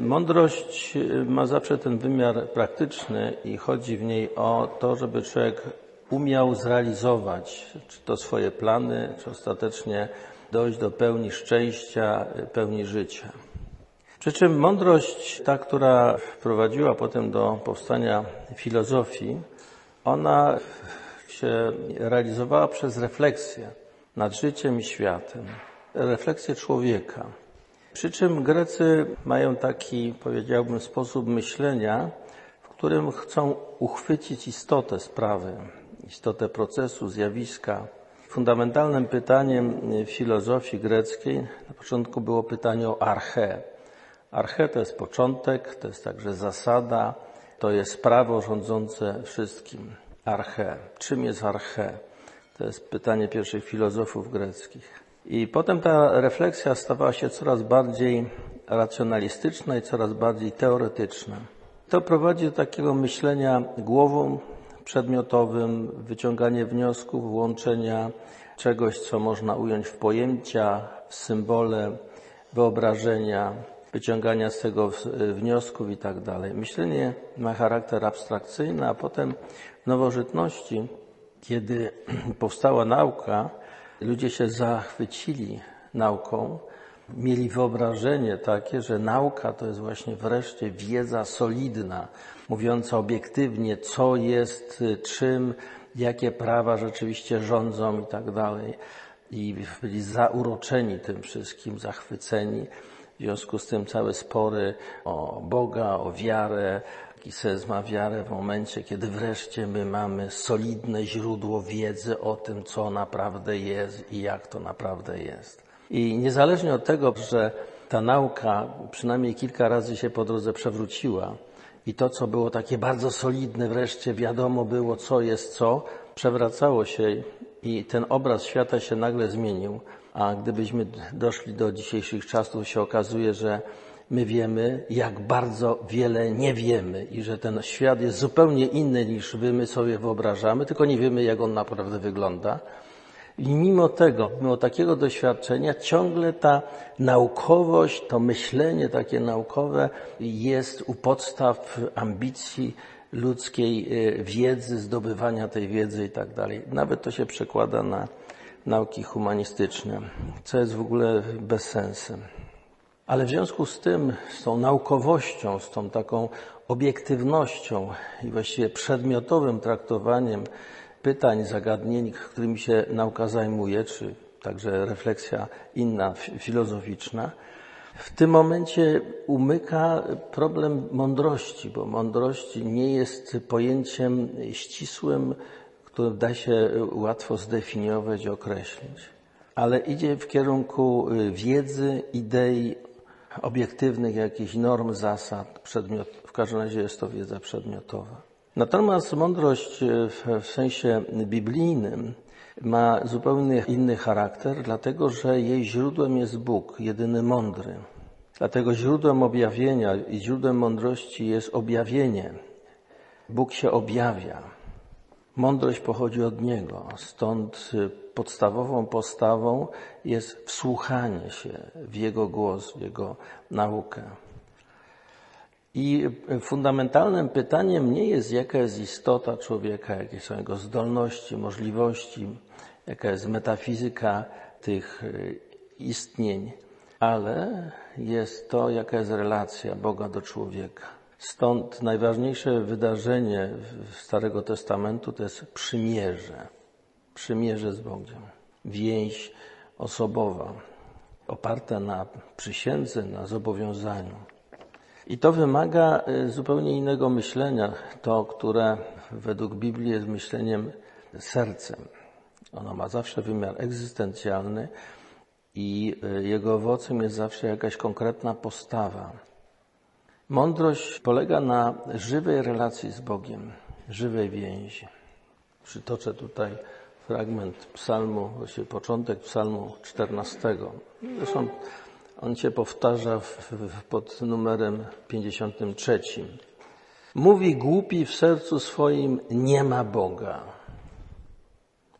Mądrość ma zawsze ten wymiar praktyczny i chodzi w niej o to, żeby człowiek umiał zrealizować czy to swoje plany, czy ostatecznie dojść do pełni szczęścia, pełni życia. Przy czym mądrość, ta, która prowadziła potem do powstania filozofii, ona się realizowała przez refleksję nad życiem i światem, refleksję człowieka. Przy czym Grecy mają taki, powiedziałbym, sposób myślenia, w którym chcą uchwycić istotę sprawy, istotę procesu, zjawiska. Fundamentalnym pytaniem filozofii greckiej na początku było pytanie o arche. Arche to jest początek, to jest także zasada, to jest prawo rządzące wszystkim. Arche. Czym jest arche? To jest pytanie pierwszych filozofów greckich. I potem ta refleksja stawała się coraz bardziej racjonalistyczna i coraz bardziej teoretyczna. To prowadzi do takiego myślenia głową przedmiotowym, wyciąganie wniosków, łączenia czegoś, co można ująć w pojęcia, w symbole, wyobrażenia, wyciągania z tego wniosków i tak dalej. Myślenie ma charakter abstrakcyjny, a potem w nowożytności, kiedy powstała nauka, ludzie się zachwycili nauką, mieli wyobrażenie takie, że nauka to jest właśnie wreszcie wiedza solidna, mówiąca obiektywnie, co jest czym, jakie prawa rzeczywiście rządzą i tak dalej. I byli zauroczeni tym wszystkim, zachwyceni. W związku z tym całe spory o Boga, o wiarę, jaki sens ma wiarę w momencie, kiedy wreszcie my mamy solidne źródło wiedzy o tym, co naprawdę jest i jak to naprawdę jest. I niezależnie od tego, że ta nauka przynajmniej kilka razy się po drodze przewróciła i to, co było takie bardzo solidne, wreszcie wiadomo było, co jest co, przewracało się i ten obraz świata się nagle zmienił. A gdybyśmy doszli do dzisiejszych czasów, się okazuje, że my wiemy, jak bardzo wiele nie wiemy i że ten świat jest zupełnie inny niż my sobie wyobrażamy, tylko nie wiemy, jak on naprawdę wygląda. I mimo tego, mimo takiego doświadczenia, ciągle ta naukowość, to myślenie takie naukowe jest u podstaw ambicji ludzkiej wiedzy, zdobywania tej wiedzy i tak dalej. Nawet to się przekłada na nauki humanistyczne, co jest w ogóle bezsensem. Ale w związku z tym, z tą naukowością, z tą taką obiektywnością i właściwie przedmiotowym traktowaniem pytań, zagadnień, którymi się nauka zajmuje, czy także refleksja inna, filozoficzna, w tym momencie umyka problem mądrości, bo mądrość nie jest pojęciem ścisłym, które da się łatwo zdefiniować, określić, ale idzie w kierunku wiedzy, idei, obiektywnych jakichś norm, zasad, przedmiot, w każdym razie jest to wiedza przedmiotowa. Natomiast mądrość w, w sensie biblijnym ma zupełnie inny charakter, dlatego że jej źródłem jest Bóg, jedyny mądry. Dlatego źródłem objawienia i źródłem mądrości jest objawienie. Bóg się objawia. Mądrość pochodzi od Niego, stąd podstawową postawą jest wsłuchanie się w Jego głos, w Jego naukę. I fundamentalnym pytaniem nie jest, jaka jest istota człowieka, jakie są jego zdolności, możliwości, jaka jest metafizyka tych istnień, ale jest to, jaka jest relacja Boga do człowieka. Stąd najważniejsze wydarzenie Starego Testamentu to jest przymierze. Przymierze z Bogiem. Więź osobowa, oparta na przysiędze, na zobowiązaniu. I to wymaga zupełnie innego myślenia, to, które według Biblii jest myśleniem sercem. Ono ma zawsze wymiar egzystencjalny i jego owocem jest zawsze jakaś konkretna postawa. Mądrość polega na żywej relacji z Bogiem, żywej więzi. Przytoczę tutaj fragment psalmu, właściwie początek psalmu 14. Zresztą on się powtarza w, pod numerem 53. Mówi głupi w sercu swoim, nie ma Boga.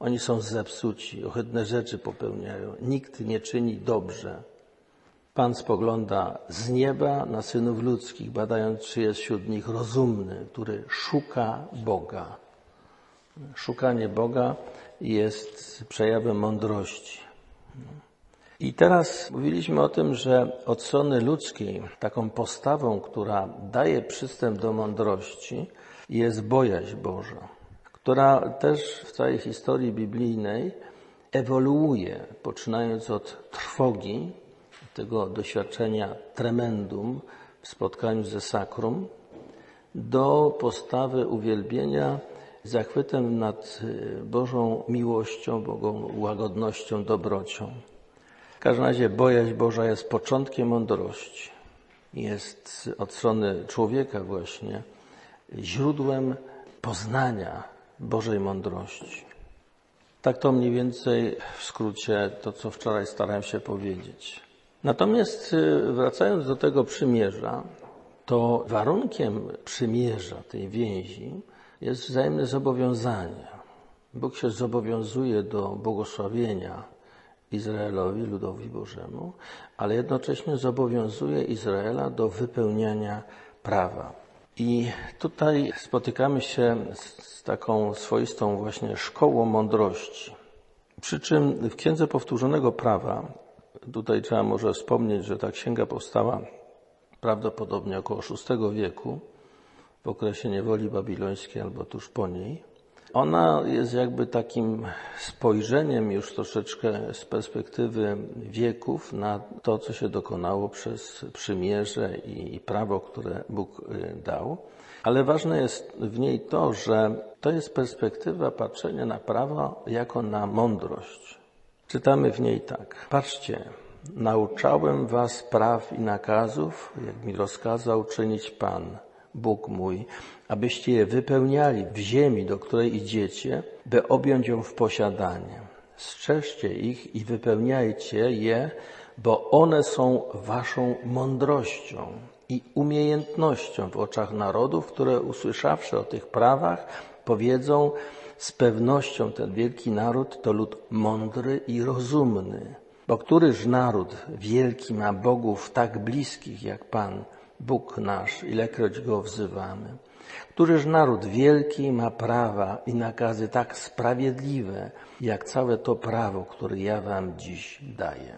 Oni są zepsuci, ohydne rzeczy popełniają. Nikt nie czyni dobrze. Pan spogląda z nieba na synów ludzkich, badając, czy jest wśród nich rozumny, który szuka Boga. Szukanie Boga jest przejawem mądrości. I teraz mówiliśmy o tym, że od strony ludzkiej taką postawą, która daje przystęp do mądrości, jest bojaźń Boża, która też w całej historii biblijnej ewoluuje, poczynając od trwogi, tego doświadczenia tremendum w spotkaniu ze sakrum, do postawy uwielbienia zachwytem nad Bożą miłością, Bogą łagodnością, dobrocią. W każdym razie bojaźń Boża jest początkiem mądrości. Jest od strony człowieka właśnie źródłem poznania Bożej mądrości. Tak to mniej więcej w skrócie to, co wczoraj starałem się powiedzieć. Natomiast y, wracając do tego przymierza, to warunkiem przymierza, tej więzi, jest wzajemne zobowiązanie. Bóg się zobowiązuje do błogosławienia Izraelowi, ludowi Bożemu, ale jednocześnie zobowiązuje Izraela do wypełniania prawa. I tutaj spotykamy się z taką swoistą właśnie szkołą mądrości. Przy czym w Księdze Powtórzonego Prawa, tutaj trzeba może wspomnieć, że ta księga powstała prawdopodobnie około VI wieku, w okresie niewoli babilońskiej albo tuż po niej. Ona jest jakby takim spojrzeniem już troszeczkę z perspektywy wieków na to, co się dokonało przez przymierze i prawo, które Bóg y, dał. Ale ważne jest w niej to, że to jest perspektywa patrzenia na prawo jako na mądrość. Czytamy w niej tak. Patrzcie, nauczałem was praw i nakazów, jak mi rozkazał czynić Pan Bóg mój, abyście je wypełniali w ziemi, do której idziecie, by objąć ją w posiadanie. Strzeżcie ich i wypełniajcie je, bo one są waszą mądrością i umiejętnością w oczach narodów, które usłyszawszy o tych prawach, powiedzą z pewnością ten wielki naród to lud mądry i rozumny. Bo któryż naród wielki ma bogów tak bliskich jak Pan, Bóg nasz, ilekroć Go wzywamy. Któryż naród wielki ma prawa i nakazy tak sprawiedliwe, jak całe to prawo, które ja Wam dziś daję.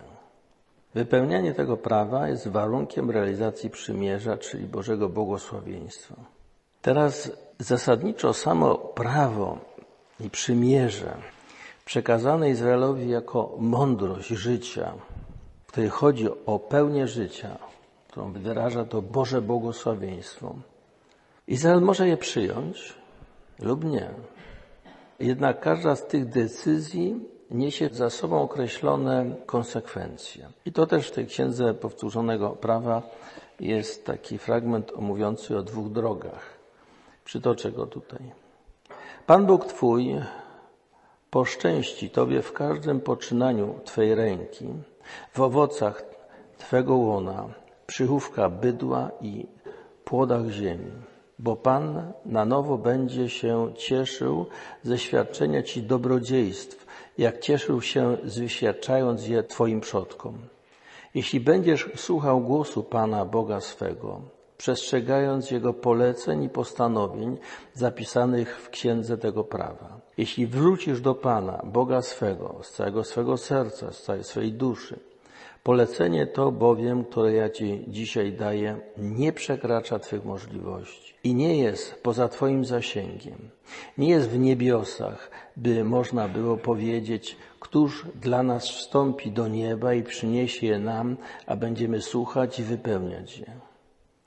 Wypełnianie tego prawa jest warunkiem realizacji przymierza, czyli Bożego błogosławieństwa. Teraz zasadniczo samo prawo i przymierze przekazane Izraelowi jako mądrość życia, w której chodzi o pełnię życia, którą wyraża to Boże błogosławieństwo. Izrael może je przyjąć lub nie. Jednak każda z tych decyzji niesie za sobą określone konsekwencje. I to też w tej księdze powtórzonego prawa jest taki fragment mówiący o dwóch drogach. Przytoczę go tutaj. Pan Bóg Twój poszczęści Tobie w każdym poczynaniu Twej ręki, w owocach Twego łona, przychówka bydła i płodach ziemi, bo Pan na nowo będzie się cieszył ze świadczenia Ci dobrodziejstw, jak cieszył się zwyświadczając je Twoim przodkom. Jeśli będziesz słuchał głosu Pana Boga swego, przestrzegając Jego poleceń i postanowień zapisanych w księdze tego prawa. Jeśli wrócisz do Pana, Boga swego, z całego swego serca, z całej swojej duszy, Polecenie to bowiem, które ja Ci dzisiaj daję, nie przekracza Twych możliwości i nie jest poza Twoim zasięgiem. Nie jest w niebiosach, by można było powiedzieć, któż dla nas wstąpi do nieba i przyniesie je nam, a będziemy słuchać i wypełniać je.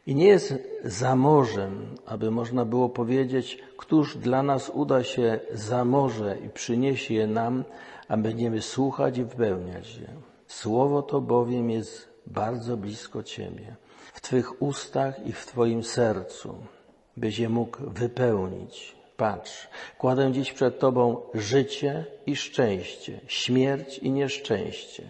I nie jest za morzem, aby można było powiedzieć, któż dla nas uda się za morze i przyniesie je nam, a będziemy słuchać i wypełniać je. Słowo to bowiem jest bardzo blisko Ciebie, w Twych ustach i w Twoim sercu, byś je mógł wypełnić. Patrz, kładę dziś przed Tobą życie i szczęście, śmierć i nieszczęście.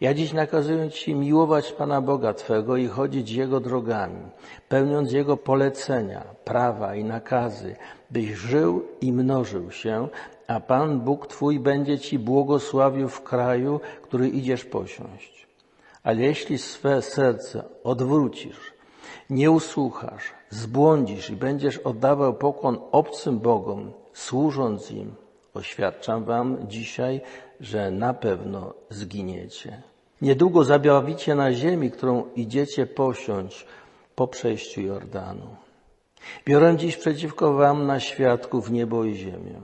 Ja dziś nakazuję Ci miłować Pana Boga Twego i chodzić Jego drogami, pełniąc Jego polecenia, prawa i nakazy, byś żył i mnożył się, a Pan Bóg Twój będzie Ci błogosławił w kraju, który idziesz posiąść. Ale jeśli swe serce odwrócisz, nie usłuchasz, zbłądzisz i będziesz oddawał pokłon obcym Bogom, służąc im, oświadczam wam dzisiaj, że na pewno zginiecie. Niedługo zabawicie na ziemi, którą idziecie posiąść po przejściu Jordanu. Biorę dziś przeciwko wam na świadków niebo i ziemię,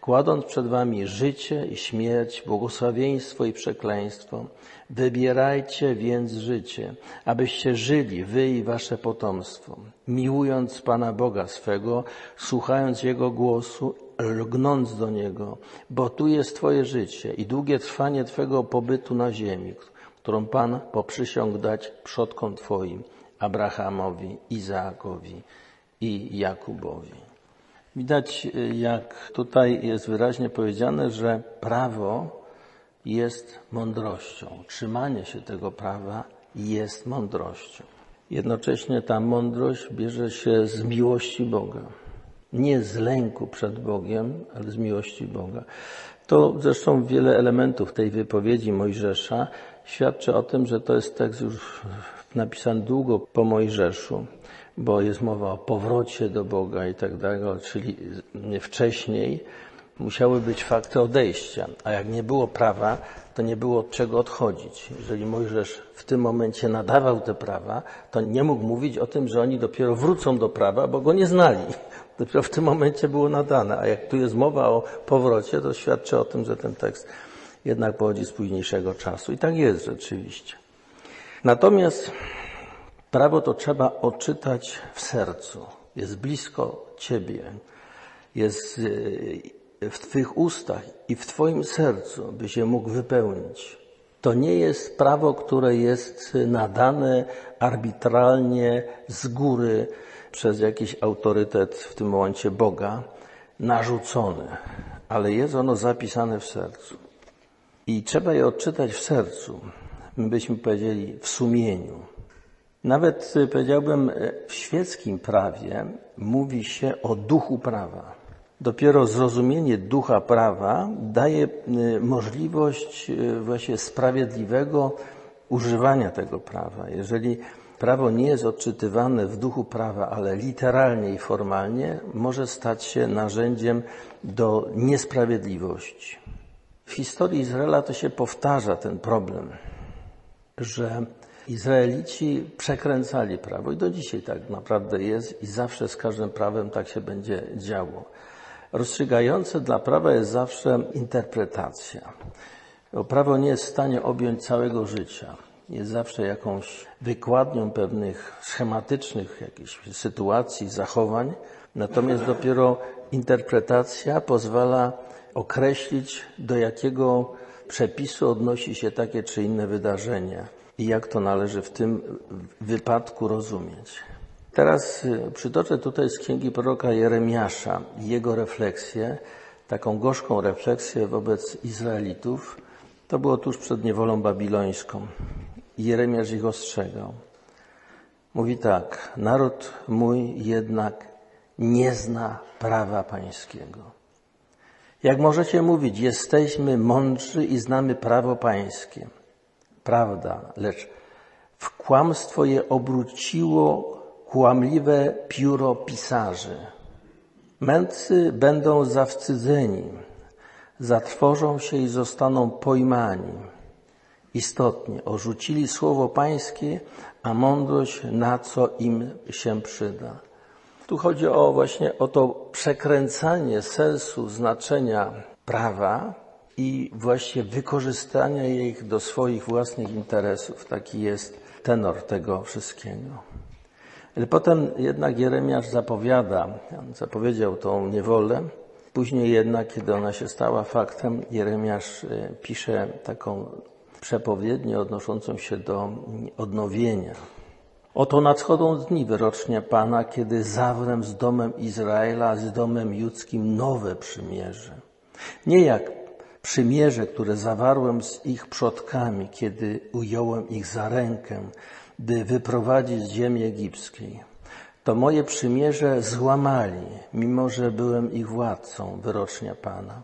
kładąc przed wami życie i śmierć, błogosławieństwo i przekleństwo. Wybierajcie więc życie, abyście żyli, wy i wasze potomstwo, miłując Pana Boga swego, słuchając Jego głosu, lgnąc do Niego, bo tu jest Twoje życie i długie trwanie Twego pobytu na ziemi, którą Pan poprzysiągł dać przodkom Twoim, Abrahamowi, Izaakowi i Jakubowi. Widać, jak tutaj jest wyraźnie powiedziane, że prawo jest mądrością. Trzymanie się tego prawa jest mądrością. Jednocześnie ta mądrość bierze się z miłości Boga. Nie z lęku przed Bogiem, ale z miłości Boga. To zresztą wiele elementów tej wypowiedzi Mojżesza świadczy o tym, że to jest tekst już napisany długo po Mojżeszu, bo jest mowa o powrocie do Boga i tak dalej, czyli wcześniej musiały być fakty odejścia, a jak nie było prawa, to nie było od czego odchodzić. Jeżeli Mojżesz w tym momencie nadawał te prawa, to nie mógł mówić o tym, że oni dopiero wrócą do prawa, bo go nie znali. Dopiero w tym momencie było nadane, a jak tu jest mowa o powrocie, to świadczy o tym, że ten tekst jednak pochodzi z późniejszego czasu. I tak jest rzeczywiście. Natomiast prawo to trzeba odczytać w sercu. Jest blisko Ciebie. Jest w Twych ustach i w Twoim sercu, by się mógł wypełnić. To nie jest prawo, które jest nadane arbitralnie z góry przez jakiś autorytet, w tym momencie Boga, narzucone, ale jest ono zapisane w sercu. I trzeba je odczytać w sercu. My byśmy powiedzieli w sumieniu. Nawet powiedziałbym, w świeckim prawie mówi się o duchu prawa. Dopiero zrozumienie ducha prawa daje y, możliwość y, właśnie sprawiedliwego używania tego prawa. Jeżeli prawo nie jest odczytywane w duchu prawa, ale literalnie i formalnie, może stać się narzędziem do niesprawiedliwości. W historii Izraela to się powtarza ten problem, że Izraelici przekręcali prawo i do dzisiaj tak naprawdę jest i zawsze z każdym prawem tak się będzie działo. Rozstrzygające dla prawa jest zawsze interpretacja. Bo prawo nie jest w stanie objąć całego życia. Jest zawsze jakąś wykładnią pewnych schematycznych jakichś sytuacji, zachowań. Natomiast dopiero interpretacja pozwala określić, do jakiego przepisu odnosi się takie czy inne wydarzenie i jak to należy w tym wypadku rozumieć. Teraz y, przytoczę tutaj z księgi proroka Jeremiasza jego refleksję, taką gorzką refleksję wobec Izraelitów. To było tuż przed niewolą babilońską. Jeremiasz ich ostrzegał. Mówi tak, naród mój jednak nie zna prawa pańskiego. Jak możecie mówić, jesteśmy mądrzy i znamy prawo pańskie. Prawda, lecz w kłamstwo je obróciło kłamliwe pióro pisarzy. Mędrcy będą zawstydzeni, zatrwożą się i zostaną pojmani. Istotnie orzucili słowo pańskie, a mądrość na co im się przyda. Tu chodzi o właśnie o to przekręcanie sensu znaczenia prawa i właśnie wykorzystania ich do swoich własnych interesów. Taki jest tenor tego wszystkiego. Ale potem jednak Jeremiasz zapowiada, zapowiedział tą niewolę. Później jednak, kiedy ona się stała faktem, Jeremiasz e, pisze taką przepowiednię odnoszącą się do odnowienia. Oto nadchodzą dni wyrocznie Pana, kiedy zawrę z domem Izraela, z domem judzkim nowe przymierze. Nie jak przymierze, które zawarłem z ich przodkami, kiedy ująłem ich za rękę, by wyprowadzić z ziemi egipskiej. To moje przymierze złamali, mimo że byłem ich władcą, wyrocznia Pana.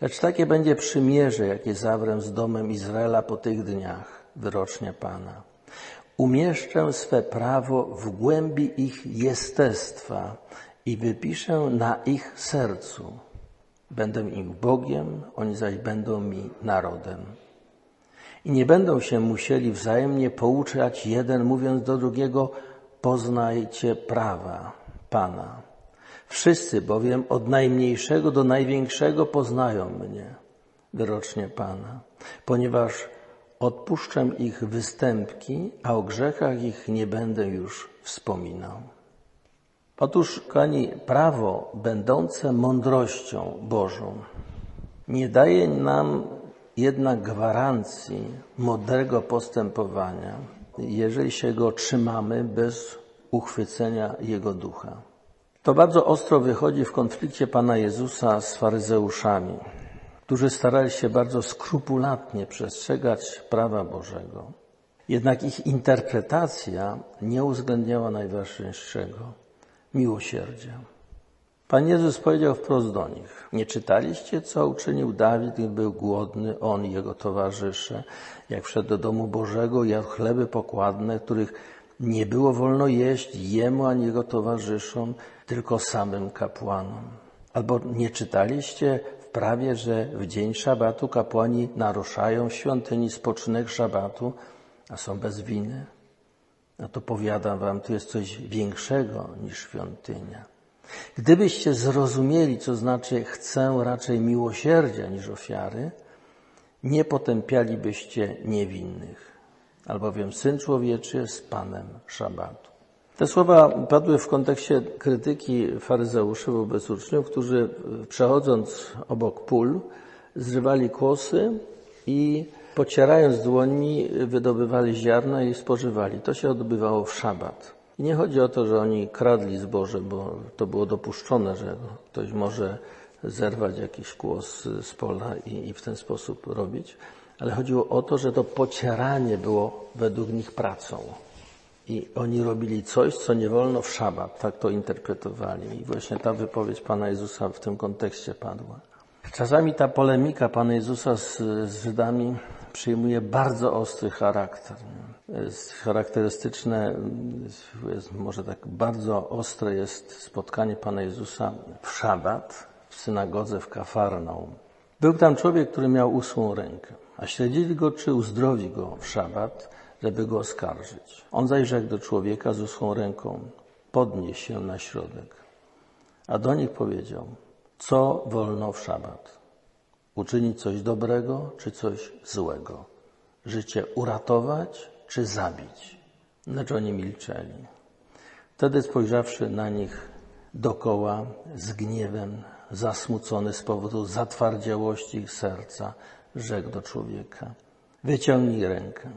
Lecz takie będzie przymierze, jakie zawrę z domem Izraela po tych dniach. wyrocznie Pana. Umieszczę swe prawo w głębi ich jestestwa i wypiszę na ich sercu. Będę im Bogiem, oni zaś będą mi narodem. I nie będą się musieli wzajemnie pouczać jeden mówiąc do drugiego, poznajcie prawa Pana. Wszyscy bowiem od najmniejszego do największego poznają mnie, wyrocznie Pana, ponieważ odpuszczę ich występki, a o grzechach ich nie będę już wspominał. Otóż, kochani, prawo będące mądrością Bożą nie daje nam jednak gwarancji mądrego postępowania, jeżeli się go trzymamy bez uchwycenia Jego ducha. To bardzo ostro wychodzi w konflikcie Pana Jezusa z faryzeuszami, którzy starali się bardzo skrupulatnie przestrzegać prawa Bożego. Jednak ich interpretacja nie uwzględniała najważniejszego miłosierdzia. Pan Jezus powiedział wprost do nich, nie czytaliście, co uczynił Dawid, gdy był głodny, on i jego towarzysze, jak wszedł do domu Bożego, jadł chleby pokładne, których nie było wolno jeść jemu ani jego towarzyszom, tylko samym kapłanom. Albo nie czytaliście w prawie, że w dzień szabatu kapłani naruszają świątyni spoczynek szabatu, a są bez winy? No to powiadam wam, tu jest coś większego niż świątynia. Gdybyście zrozumieli, co znaczy chcę raczej miłosierdzia niż ofiary, nie potępialibyście niewinnych, albowiem Syn Człowieczy jest Panem Szabatu. Te słowa padły w kontekście krytyki faryzeuszy wobec uczniów, którzy przechodząc obok pól zrywali kłosy i pocierając dłoni wydobywali ziarna i spożywali. To się odbywało w szabat. I nie chodzi o to, że oni kradli zboże, bo to było dopuszczone, że ktoś może zerwać jakiś kłos z pola i, i w ten sposób robić, ale chodziło o to, że to pocieranie było według nich pracą. I oni robili coś, co nie wolno w szabat. Tak to interpretowali. I właśnie ta wypowiedź Pana Jezusa w tym kontekście padła. Czasami ta polemika Pana Jezusa z, z Żydami przyjmuje bardzo ostry charakter. Jest charakterystyczne, jest, może tak bardzo ostre jest spotkanie Pana Jezusa w szabat w synagodze w Kafarnaum. Był tam człowiek, który miał usłą rękę, a śledzili go, czy uzdrowi go w szabat, żeby go oskarżyć. On zaś rzekł do człowieka z uschłą ręką, podnieś się na środek. A do nich powiedział, co wolno w szabat? Uczynić coś dobrego, czy coś złego? Życie uratować, czy zabić? Lecz oni milczeli. Wtedy spojrzawszy na nich dokoła z gniewem, zasmucony z powodu zatwardziałości ich serca, rzekł do człowieka, wyciągnij rękę.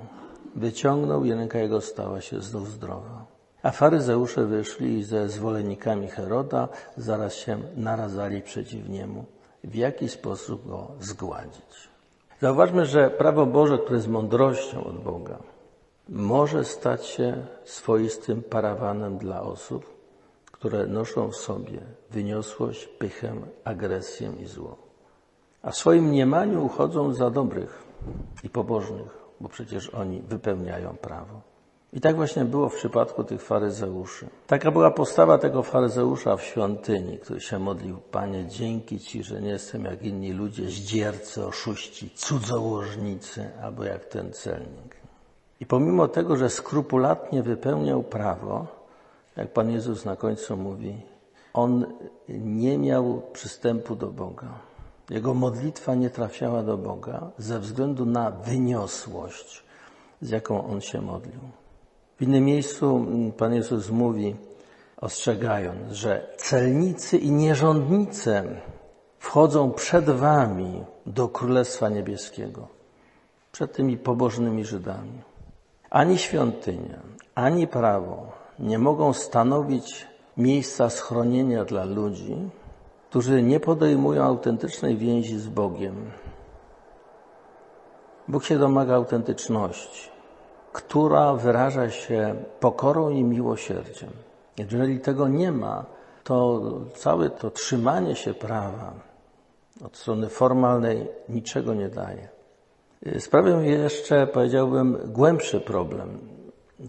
Wyciągnął i ręka jego stała się znów zdrowa. A faryzeusze wyszli ze zwolennikami Heroda zaraz się narazali przeciw niemu, w jaki sposób go zgładzić. Zauważmy, że prawo Boże, które jest mądrością od Boga, może stać się swoistym parawanem dla osób, które noszą w sobie wyniosłość, pychę, agresję i zło. A w swoim mniemaniu uchodzą za dobrych i pobożnych, bo przecież oni wypełniają prawo. I tak właśnie było w przypadku tych faryzeuszy. Taka była postawa tego faryzeusza w świątyni, który się modlił, Panie, dzięki Ci, że nie jestem jak inni ludzie, zdziercy, oszuści, cudzołożnicy, albo jak ten celnik. I pomimo tego, że skrupulatnie wypełniał prawo, jak Pan Jezus na końcu mówi, on nie miał przystępu do Boga. Jego modlitwa nie trafiała do Boga ze względu na wyniosłość, z jaką on się modlił. W innym miejscu Pan Jezus mówi, ostrzegając, że celnicy i nierządnice wchodzą przed wami do Królestwa Niebieskiego, przed tymi pobożnymi Żydami. Ani świątynia, ani prawo nie mogą stanowić miejsca schronienia dla ludzi, którzy nie podejmują autentycznej więzi z Bogiem. Bóg się domaga autentyczności, która wyraża się pokorą i miłosierdziem. Jeżeli tego nie ma, to całe to trzymanie się prawa od strony formalnej niczego nie daje. Sprawią jeszcze, powiedziałbym, głębszy problem,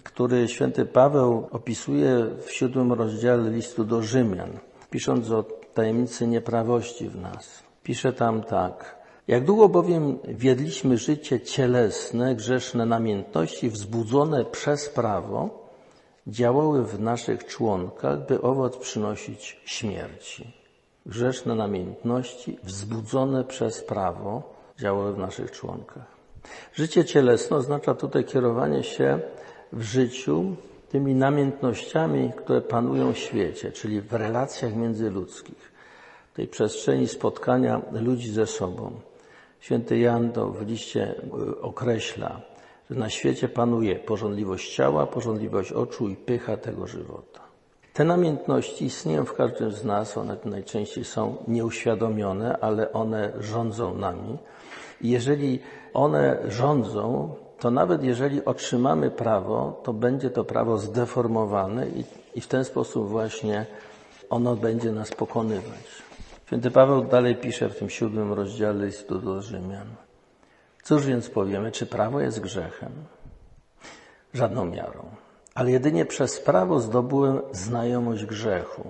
który święty Paweł opisuje w siódmym rozdziale listu do Rzymian, pisząc o tajemnicy nieprawości w nas. Pisze tam tak. Jak długo bowiem wiedliśmy życie cielesne, grzeszne namiętności wzbudzone przez prawo, działały w naszych członkach, by owoc przynosić śmierci. Grzeszne namiętności wzbudzone przez prawo działały w naszych członkach. Życie cielesne oznacza tutaj kierowanie się w życiu tymi namiętnościami, które panują w świecie, czyli w relacjach międzyludzkich, tej przestrzeni spotkania ludzi ze sobą. Święty Jan to w liście y, określa, że na świecie panuje porządliwość ciała, porządliwość oczu i pycha tego żywota. Te namiętności istnieją w każdym z nas, one najczęściej są nieuświadomione, ale one rządzą nami. I jeżeli one rządzą, to nawet jeżeli otrzymamy prawo, to będzie to prawo zdeformowane i, i w ten sposób właśnie ono będzie nas pokonywać. Święty Paweł dalej pisze w tym siódmym rozdziale listu do Rzymian. Cóż więc powiemy, czy prawo jest grzechem? Żadną miarą. Ale jedynie przez prawo zdobyłem znajomość grzechu.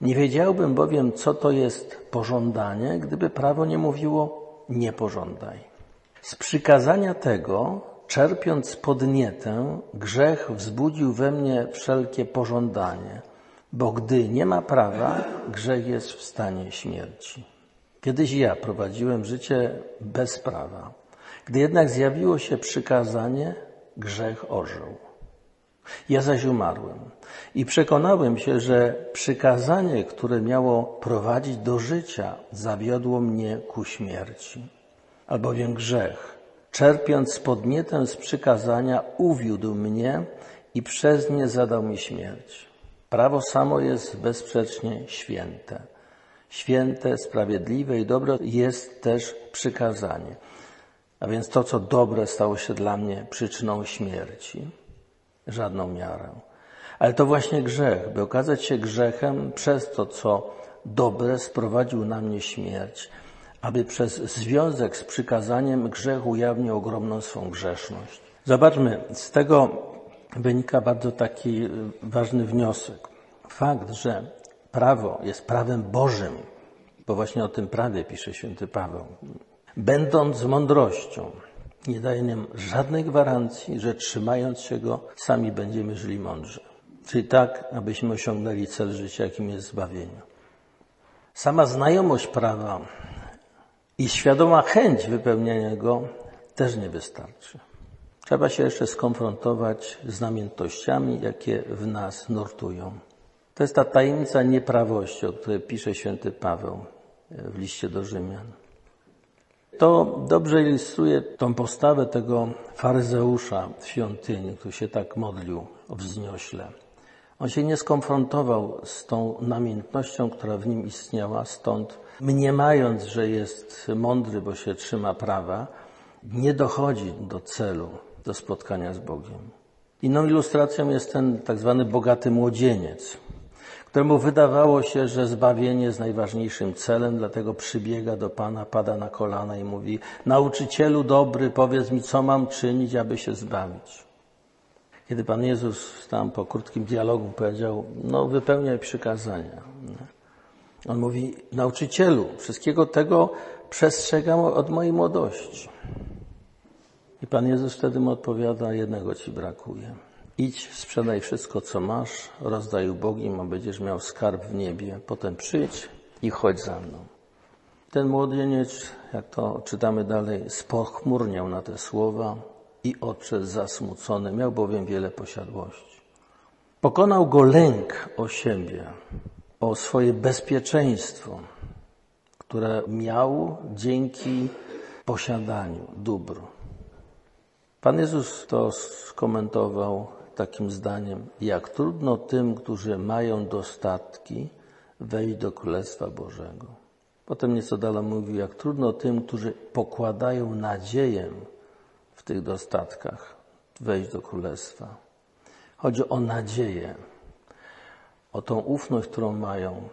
Nie wiedziałbym bowiem, co to jest pożądanie, gdyby prawo nie mówiło nie pożądaj. Z przykazania tego, czerpiąc podnietę, grzech wzbudził we mnie wszelkie pożądanie, bo gdy nie ma prawa, grzech jest w stanie śmierci. Kiedyś ja prowadziłem życie bez prawa. Gdy jednak zjawiło się przykazanie, grzech ożył. Ja zaś umarłem i przekonałem się, że przykazanie, które miało prowadzić do życia, zawiodło mnie ku śmierci. Albowiem grzech, czerpiąc podnietę z przykazania, uwiódł mnie i przez nie zadał mi śmierć. Prawo samo jest bezsprzecznie święte. Święte, sprawiedliwe i dobre jest też przykazanie. A więc to, co dobre, stało się dla mnie przyczyną śmierci. Żadną miarę. Ale to właśnie grzech, by okazać się grzechem przez to, co dobre sprowadził na mnie śmierć, aby przez związek z przykazaniem grzech ujawnił ogromną swą grzeszność. Zobaczmy, z tego wynika bardzo taki y, ważny wniosek. Fakt, że prawo jest prawem Bożym, bo właśnie o tym prawie pisze święty Paweł, będąc mądrością, nie daje nam żadnej gwarancji, że trzymając się go, sami będziemy żyli mądrze. Czyli tak, abyśmy osiągnęli cel życia, jakim jest zbawienie. Sama znajomość prawa i świadoma chęć wypełniania go też nie wystarczy. Trzeba się jeszcze skonfrontować z namiętnościami, jakie w nas nurtują. To jest ta tajemnica nieprawości, o której pisze święty Paweł w liście do Rzymian. To dobrze ilustruje tą postawę tego faryzeusza w świątyni, który się tak modlił wzniośle. On się nie skonfrontował z tą namiętnością, która w nim istniała, stąd mniemając, że jest mądry, bo się trzyma prawa, nie dochodzi do celu, do spotkania z Bogiem. Inną ilustracją jest ten tak zwany bogaty młodzieniec, któremu wydawało się, że zbawienie jest najważniejszym celem, dlatego przybiega do Pana, pada na kolana i mówi: Nauczycielu dobry, powiedz mi, co mam czynić, aby się zbawić. Kiedy Pan Jezus tam po krótkim dialogu powiedział: No, wypełniaj przykazania. On mówi: Nauczycielu, wszystkiego tego przestrzegam od mojej młodości. I Pan Jezus wtedy mu odpowiada: Jednego ci brakuje. Idź, sprzedaj wszystko, co masz, rozdaj ubogim, a będziesz miał skarb w niebie. Potem przyjdź i chodź za mną. Ten młodzieniec, jak to czytamy dalej, spochmurniał na te słowa i odszedł zasmucony. Miał bowiem wiele posiadłości. Pokonał go lęk o siebie, o swoje bezpieczeństwo, które miał dzięki posiadaniu dóbr. Pan Jezus to skomentował takim zdaniem, jak trudno tym, którzy mają dostatki, wejść do Królestwa Bożego. Potem nieco dalej mówił, jak trudno tym, którzy pokładają nadzieję w tych dostatkach, wejść do Królestwa. Chodzi o nadzieję, o tą ufność, którą mają.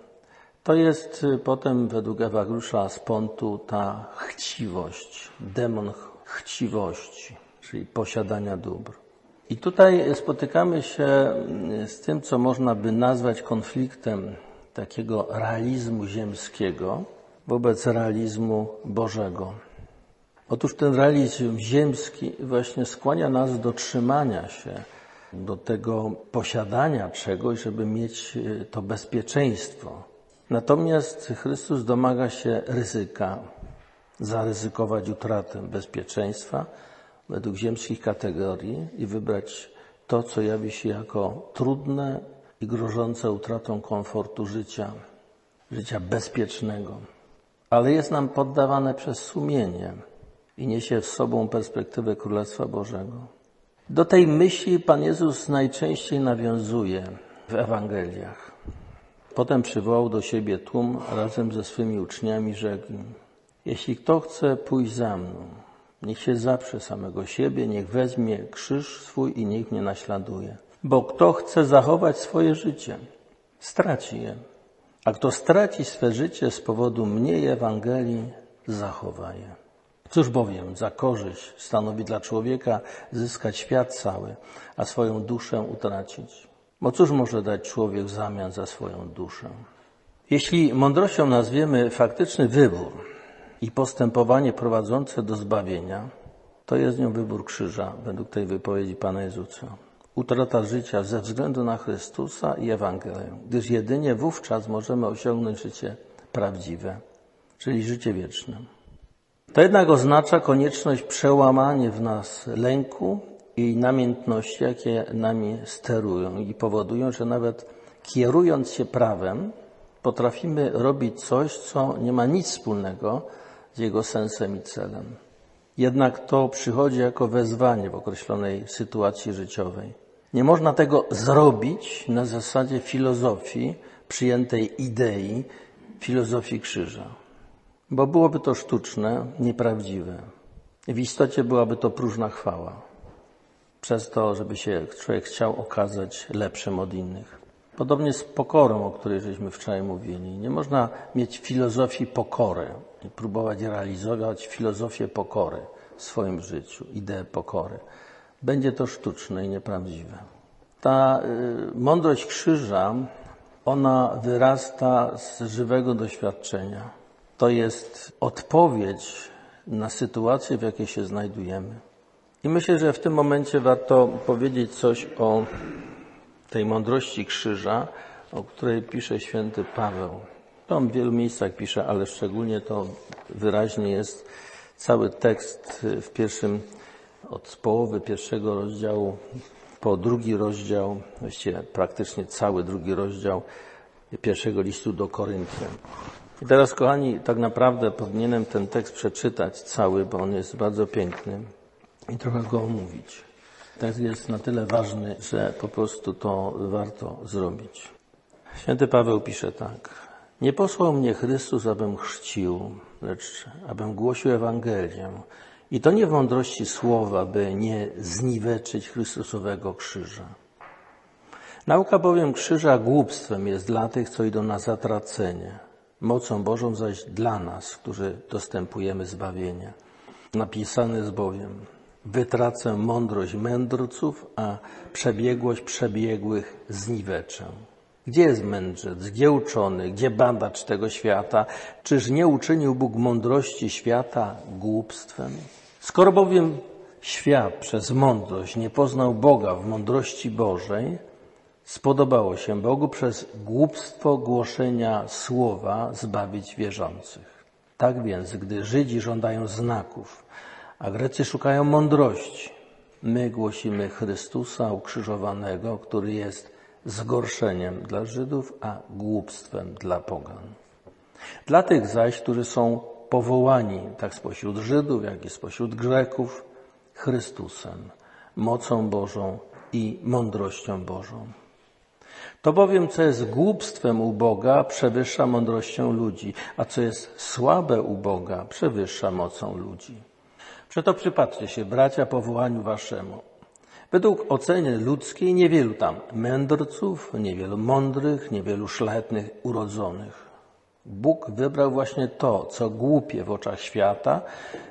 To jest y, potem według Ewa Grusza z Pontu ta chciwość, demon chciwości, czyli posiadania dóbr. I tutaj spotykamy się z tym, co można by nazwać konfliktem takiego realizmu ziemskiego wobec realizmu Bożego. Otóż ten realizm ziemski właśnie skłania nas do trzymania się, do tego posiadania czegoś, żeby mieć e, to bezpieczeństwo. Natomiast Chrystus domaga się ryzyka, zaryzykować utratę bezpieczeństwa według ziemskich kategorii i wybrać to, co jawi się jako trudne i grożące utratą komfortu życia, życia bezpiecznego. Ale jest nam poddawane przez sumienie i niesie w sobą perspektywę Królestwa Bożego. Do tej myśli Pan Jezus najczęściej nawiązuje w Ewangeliach. Potem przywołał do siebie tłum razem ze swymi uczniami, rzekł jeśli kto chce pójść za mną, niech się zaprze samego siebie, niech weźmie krzyż swój i niech mnie naśladuje. Bo kto chce zachować swoje życie, straci je. A kto straci swe życie z powodu mnie i Ewangelii, zachowa je. Cóż bowiem za korzyść stanowi dla człowieka zyskać świat cały, a swoją duszę utracić? Bo cóż może dać człowiek w zamian za swoją duszę? Jeśli mądrością nazwiemy faktyczny wybór i postępowanie prowadzące do zbawienia, to jest nią wybór krzyża, według tej wypowiedzi Pana Jezusa. Utrata życia ze względu na Chrystusa i Ewangelię, gdyż jedynie wówczas możemy osiągnąć życie prawdziwe, czyli życie wieczne. To jednak oznacza konieczność przełamania w nas lęku i namiętności, jakie nami sterują i powodują, że nawet kierując się prawem, potrafimy robić coś, co nie ma nic wspólnego jego sensem i celem. Jednak to przychodzi jako wezwanie w określonej sytuacji życiowej. Nie można tego zrobić na zasadzie filozofii, przyjętej idei, filozofii krzyża bo byłoby to sztuczne, nieprawdziwe. W istocie byłaby to próżna chwała. Przez to, żeby się człowiek chciał okazać lepszym od innych. Podobnie z pokorą, o której żeśmy wczoraj mówili. Nie można mieć filozofii pokory próbować realizować filozofię pokory w swoim życiu, ideę pokory. Będzie to sztuczne i nieprawdziwe. Ta y, mądrość krzyża, ona wyrasta z żywego doświadczenia to jest odpowiedź na sytuację, w jakiej się znajdujemy. I myślę, że w tym momencie warto powiedzieć coś o tej mądrości krzyża, o której pisze święty Paweł. On w wielu miejscach pisze, ale szczególnie to wyraźnie jest cały tekst w pierwszym, od połowy pierwszego rozdziału po drugi rozdział, właściwie praktycznie cały drugi rozdział pierwszego listu do Koryntian. I teraz, kochani, tak naprawdę powinienem ten tekst przeczytać cały, bo on jest bardzo piękny i trochę go omówić. Tekst jest na tyle ważny, że po prostu to warto zrobić. Święty Paweł pisze tak. Nie posłał mnie Chrystus, abym chrzcił, lecz abym głosił Ewangelię. I to nie w mądrości słowa, by nie zniweczyć Chrystusowego krzyża. Nauka bowiem krzyża głupstwem jest dla tych, co idą na zatracenie Mocą Bożą zaś dla nas, którzy dostępujemy zbawienia. Napisane jest bowiem, wytracę mądrość mędrców, a przebiegłość przebiegłych zniweczę. Gdzie jest mędrzec, gdzie uczony, gdzie badacz tego świata? Czyż nie uczynił Bóg mądrości świata głupstwem? Skoro bowiem świat przez mądrość nie poznał Boga w mądrości Bożej, spodobało się Bogu przez głupstwo głoszenia słowa zbawić wierzących. Tak więc, gdy Żydzi żądają znaków, a Grecy szukają mądrości, my głosimy Chrystusa ukrzyżowanego, który jest zgorszeniem dla Żydów, a głupstwem dla pogan. Dla tych zaś, którzy są powołani, tak spośród Żydów, jak i spośród Greków, Chrystusem, mocą Bożą i mądrością Bożą. To bowiem, co jest głupstwem u Boga, przewyższa mądrością ludzi, a co jest słabe u Boga, przewyższa mocą ludzi. Przeto przypatrzcie się, bracia, powołaniu waszemu. Według oceny ludzkiej niewielu tam mędrców, niewielu mądrych, niewielu szlachetnych urodzonych. Bóg wybrał właśnie to, co głupie w oczach świata,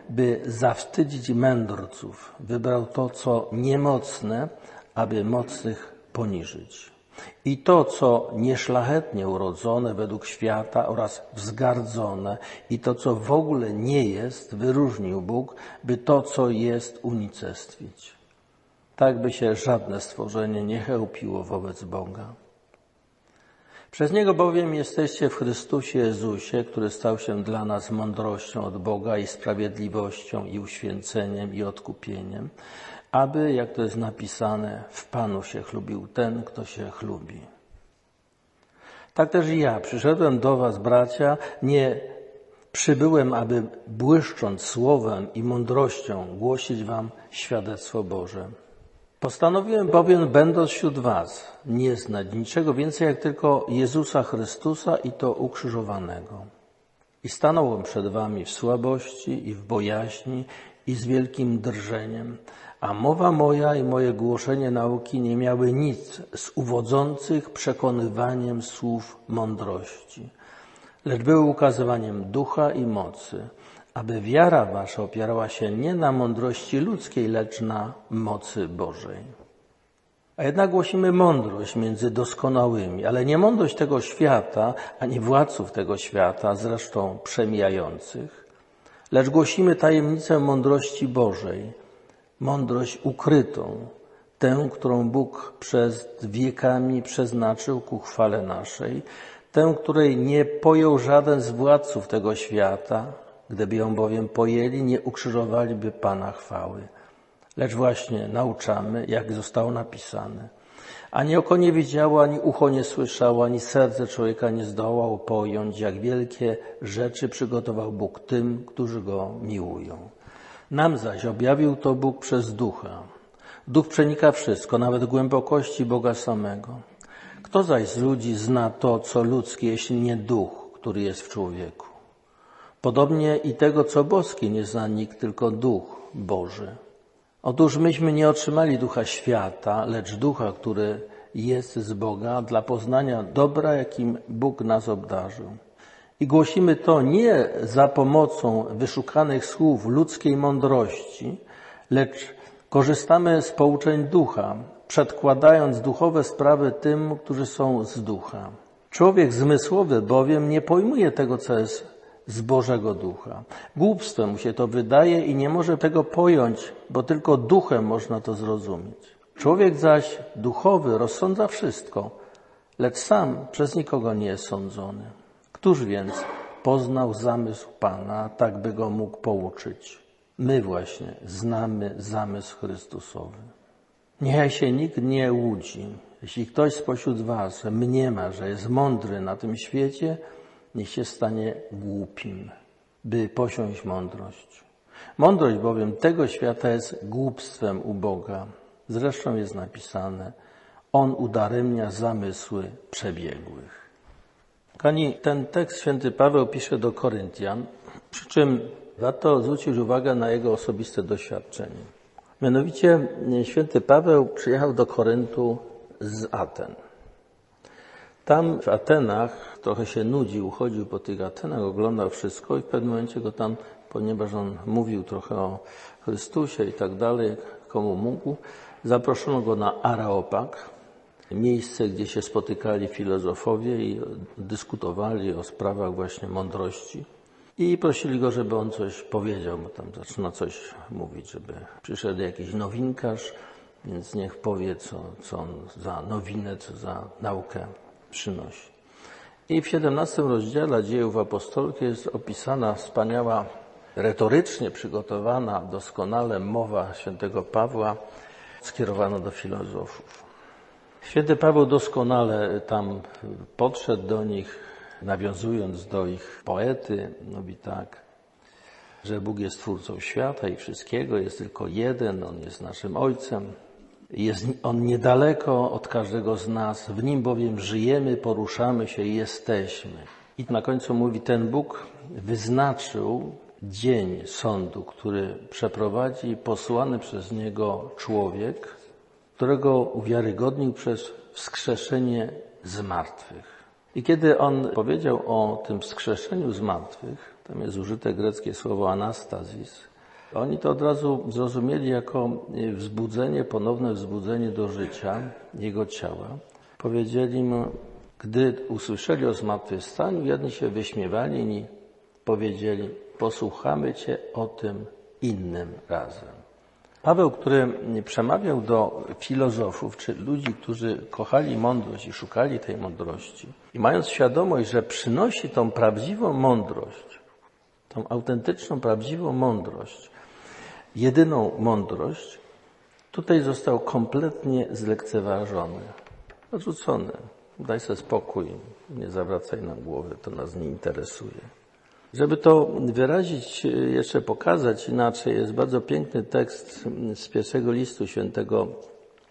by zawstydzić mędrców. Wybrał to, co niemocne, aby mocnych poniżyć. I to, co nieszlachetnie urodzone według świata oraz wzgardzone, i to, co w ogóle nie jest, wyróżnił Bóg, by to, co jest, unicestwić. Tak by się żadne stworzenie nie chełpiło wobec Boga. Przez Niego bowiem jesteście w Chrystusie Jezusie, który stał się dla nas mądrością od Boga i sprawiedliwością i uświęceniem i odkupieniem, aby, jak to jest napisane, w Panu się chlubił ten, kto się chlubi. Tak też i ja przyszedłem do Was, bracia, nie przybyłem, aby błyszcząc słowem i mądrością głosić Wam świadectwo Boże. Postanowiłem bowiem, będąc wśród Was, nie znać niczego więcej jak tylko Jezusa Chrystusa i to ukrzyżowanego. I stanąłem przed Wami w słabości i w bojaźni i z wielkim drżeniem, a mowa moja i moje głoszenie nauki nie miały nic z uwodzących przekonywaniem słów mądrości, lecz były ukazywaniem ducha i mocy, aby wiara wasza opierała się nie na mądrości ludzkiej, lecz na mocy Bożej. A jednak głosimy mądrość między doskonałymi, ale nie mądrość tego świata, ani władców tego świata, zresztą przemijających, lecz głosimy tajemnicę mądrości Bożej, mądrość ukrytą, tę, którą Bóg przez wiekami przeznaczył ku chwale naszej, tę, której nie pojął żaden z władców tego świata, Gdyby ją bowiem pojęli, nie ukrzyżowaliby Pana chwały. Lecz właśnie nauczamy, jak zostało napisane. Ani oko nie widziało, ani ucho nie słyszało, ani serce człowieka nie zdołało pojąć, jak wielkie rzeczy przygotował Bóg tym, którzy Go miłują. Nam zaś objawił to Bóg przez Ducha. Duch przenika wszystko, nawet głębokości Boga samego. Kto zaś z ludzi zna to, co ludzkie, jeśli nie Duch, który jest w człowieku? Podobnie i tego, co boskie, nie zna nikt, tylko Duch Boży. Otóż myśmy nie otrzymali ducha świata, lecz ducha, który jest z Boga dla poznania dobra, jakim Bóg nas obdarzył. I głosimy to nie za pomocą wyszukanych słów ludzkiej mądrości, lecz korzystamy z pouczeń ducha, przedkładając duchowe sprawy tym, którzy są z ducha. Człowiek zmysłowy bowiem nie pojmuje tego, co jest z Bożego Ducha. Głupstwem mu się to wydaje i nie może tego pojąć, bo tylko duchem można to zrozumieć. Człowiek zaś duchowy rozsądza wszystko, lecz sam przez nikogo nie jest sądzony. Któż więc poznał zamysł Pana, tak by go mógł pouczyć? My właśnie znamy zamysł Chrystusowy. Niechaj się nikt nie łudzi. Jeśli ktoś spośród Was mniema, że jest mądry na tym świecie, niech się stanie głupim, by posiąść mądrość. Mądrość bowiem tego świata jest głupstwem u Boga. Zresztą jest napisane, On udaremnia zamysły przebiegłych. Kani, ten tekst święty Paweł pisze do Koryntian, przy czym warto zwrócić uwagę na jego osobiste doświadczenie. Mianowicie święty Paweł przyjechał do Koryntu z Aten. Tam w Atenach trochę się nudził, chodził po tych Atenach, oglądał wszystko i w pewnym momencie go tam, ponieważ on mówił trochę o Chrystusie i tak dalej, komu mógł, zaproszono go na Araopag, miejsce, gdzie się spotykali filozofowie i dyskutowali o sprawach właśnie mądrości. I prosili go, żeby on coś powiedział, bo tam zaczyna coś mówić, żeby przyszedł jakiś nowinkarz, więc niech powie, co, co on za nowinę, co za naukę przynosi. I w 17 rozdziale dziejów apostolskich jest opisana wspaniała, retorycznie przygotowana, doskonale mowa świętego Pawła skierowana do filozofów. Święty Paweł doskonale tam podszedł do nich, nawiązując do ich poety, mówi tak, że Bóg jest twórcą świata i wszystkiego, jest tylko jeden, On jest naszym Ojcem, jest On niedaleko od każdego z nas, w Nim bowiem żyjemy, poruszamy się i jesteśmy. I na końcu mówi, ten Bóg wyznaczył dzień sądu, który przeprowadzi posłany przez Niego człowiek, którego uwiarygodnił przez wskrzeszenie z martwych. I kiedy on powiedział o tym wskrzeszeniu z martwych, tam jest użyte greckie słowo anastazis, oni to od razu zrozumieli jako wzbudzenie, ponowne wzbudzenie do życia jego ciała. Powiedzieli mu, gdy usłyszeli o zmartwychwstaniu, jedni się wyśmiewali, inni powiedzieli, posłuchamy Cię o tym innym razem. Paweł, który przemawiał do filozofów, czy ludzi, którzy kochali mądrość i szukali tej mądrości, i mając świadomość, że przynosi tą prawdziwą mądrość, tą autentyczną, prawdziwą mądrość, jedyną mądrość, tutaj został kompletnie zlekceważony, odrzucony. Daj sobie spokój, nie zawracaj nam głowy, to nas nie interesuje. Żeby to wyrazić, jeszcze pokazać inaczej, jest bardzo piękny tekst z pierwszego listu świętego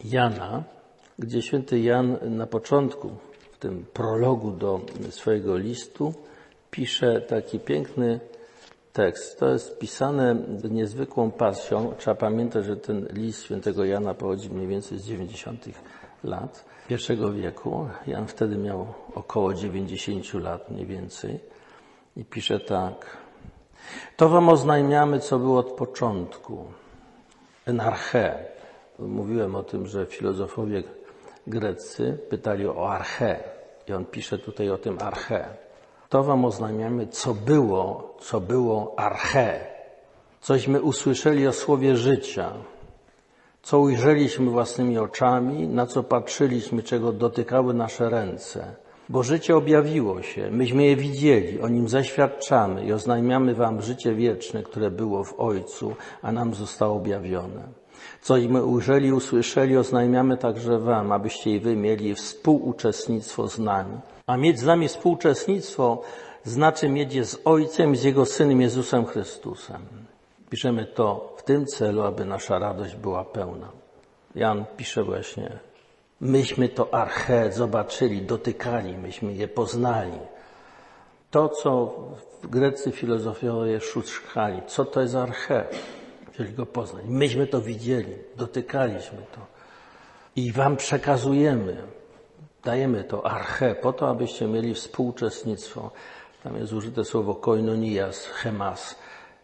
Jana, gdzie święty Jan na początku, w tym prologu do swojego listu, pisze taki piękny tekst. To jest pisane niezwykłą pasją. Trzeba pamiętać, że ten list świętego Jana pochodzi mniej więcej z 90 lat pierwszego wieku. Jan wtedy miał około 90 lat mniej więcej. I pisze tak. To wam oznajmiamy, co było od początku. Enarche. Mówiłem o tym, że filozofowie greccy pytali o arche. I on pisze tutaj o tym arche. To wam oznajmiamy, co było, co było arche. Cośmy usłyszeli o słowie życia, co ujrzeliśmy własnymi oczami, na co patrzyliśmy, czego dotykały nasze ręce. Bo życie objawiło się, myśmy je widzieli, o nim zaświadczamy i oznajmiamy wam życie wieczne, które było w Ojcu, a nam zostało objawione. Cośmy ujrzeli, usłyszeli, oznajmiamy także wam, abyście i wy mieli współuczestnictwo z nami. A mieć z nami współuczestnictwo znaczy mieć je z Ojcem z Jego Synem Jezusem Chrystusem. Piszemy to w tym celu, aby nasza radość była pełna. Jan pisze właśnie, myśmy to arche zobaczyli, dotykali, myśmy je poznali. To, co greccy filozofowie szukali, co to jest arche, chcieli go poznać. Myśmy to widzieli, dotykaliśmy to i wam przekazujemy, dajemy to arche po to, abyście mieli współuczestnictwo. Tam jest użyte słowo koinonias, chemas,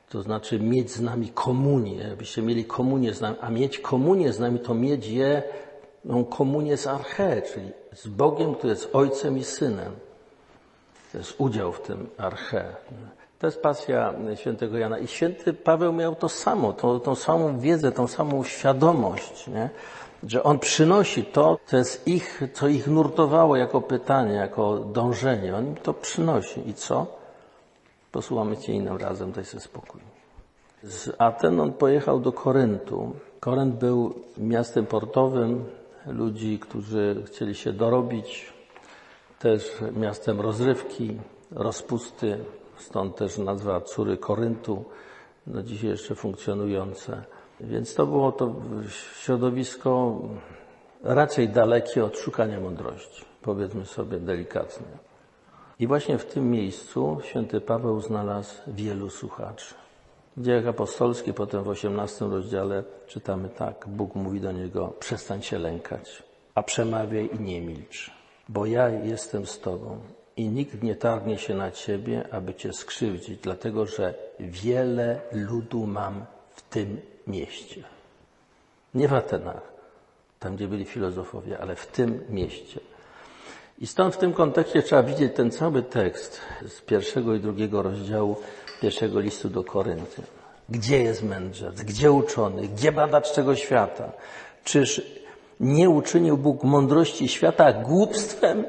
to znaczy mieć z nami komunię, abyście mieli komunię z nami, a mieć komunię z nami to mieć je, no, komunię z arche, czyli z Bogiem, który jest Ojcem i Synem. To jest udział w tym arche. To jest pasja świętego Jana. I święty Paweł miał to samo, tą, tą samą wiedzę, tą samą świadomość, nie? Że on przynosi to, co jest ich, co ich nurtowało jako pytanie, jako dążenie. On im to przynosi. I co? Posłuchamy Cię innym razem, daj sobie spokój. Z Aten on pojechał do Koryntu. Korynt był miastem portowym ludzi, którzy chcieli się dorobić, też miastem rozrywki, rozpusty, stąd też nazwa Córy Koryntu, no dzisiaj jeszcze funkcjonujące. Więc to było to środowisko raczej dalekie od szukania mądrości, powiedzmy sobie delikatnie. I właśnie w tym miejscu święty Paweł znalazł wielu słuchaczy. W dziejach apostolskich, potem w osiemnastym rozdziale czytamy tak. Bóg mówi do niego, przestań się lękać, a przemawiaj i nie milcz, bo ja jestem z tobą i nikt nie targnie się na ciebie, aby cię skrzywdzić, dlatego że wiele ludu mam w tym mieście. Nie w Atenach, tam gdzie byli filozofowie, ale w tym mieście. I stąd w tym kontekście trzeba widzieć ten cały tekst z pierwszego i drugiego rozdziału pierwszego listu do Korynty. Gdzie jest mędrzec? Gdzie uczony? Gdzie badacz tego świata? Czyż nie uczynił Bóg mądrości świata głupstwem?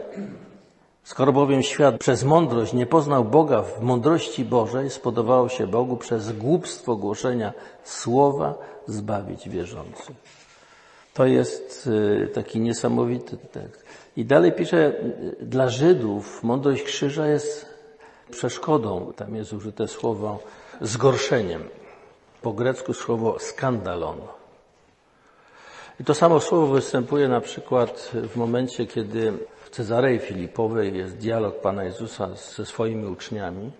Skoro bowiem świat przez mądrość nie poznał Boga w mądrości Bożej, spodobało się Bogu przez głupstwo głoszenia słowa zbawić wierzących. To jest y, taki niesamowity tekst. I dalej pisze, dla Żydów mądrość krzyża jest przeszkodą. Tam jest użyte słowo zgorszeniem. Po grecku słowo skandalon. I to samo słowo występuje na przykład w momencie, kiedy Cezarei Filipowej jest dialog Pana Jezusa ze swoimi uczniami.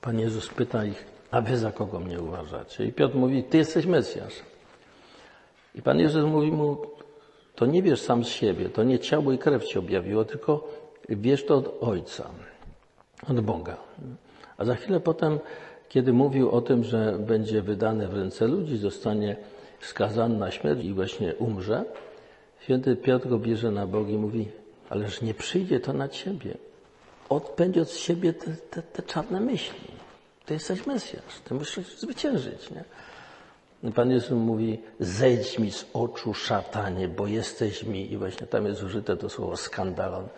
Pan Jezus pyta ich, a wy za kogo mnie uważacie? I Piotr mówi, ty jesteś Mesjasz. I Pan Jezus mówi mu, to nie wiesz sam z siebie, to nie ciało i krew ci objawiło, tylko wiesz to od Ojca, od Boga. A za chwilę potem, kiedy mówił o tym, że będzie wydany w ręce ludzi, zostanie skazany na śmierć i właśnie umrze, święty Piotr go bierze na bok i mówi, ależ nie przyjdzie to na ciebie. Odpędź od siebie te, te, te czarne myśli. Ty jesteś Mesjasz, ty musisz zwyciężyć. Nie? I Pan Jezus mówi, zejdź mi z oczu szatanie, bo jesteś mi, i właśnie tam jest użyte to słowo skandalon,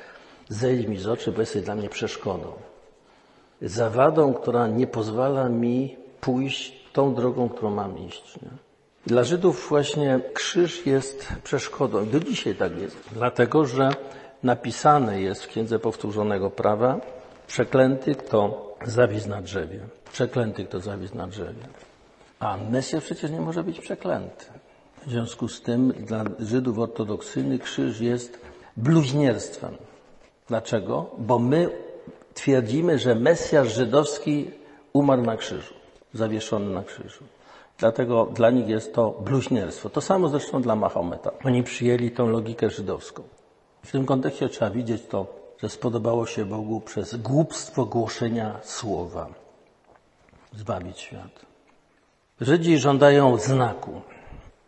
zejdź mi z oczu, bo jesteś dla mnie przeszkodą. Zawadą, która nie pozwala mi pójść tą drogą, którą mam iść. Nie? Dla Żydów właśnie krzyż jest przeszkodą. Do dzisiaj tak jest. Dlatego, że napisane jest w Księdze Powtórzonego Prawa przeklęty, kto zawisł na drzewie. Przeklęty, kto zawisł na drzewie. A Mesjasz przecież nie może być przeklęty. W związku z tym dla Żydów ortodoksyjnych krzyż jest bluźnierstwem. Dlaczego? Bo my twierdzimy, że Mesjasz żydowski umarł na krzyżu, zawieszony na krzyżu. Dlatego dla nich jest to bluźnierstwo. To samo zresztą dla Mahometa. Oni przyjęli tą logikę żydowską. W tym kontekście trzeba widzieć to, że spodobało się Bogu przez głupstwo głoszenia słowa zbawić świat. Żydzi żądają znaku.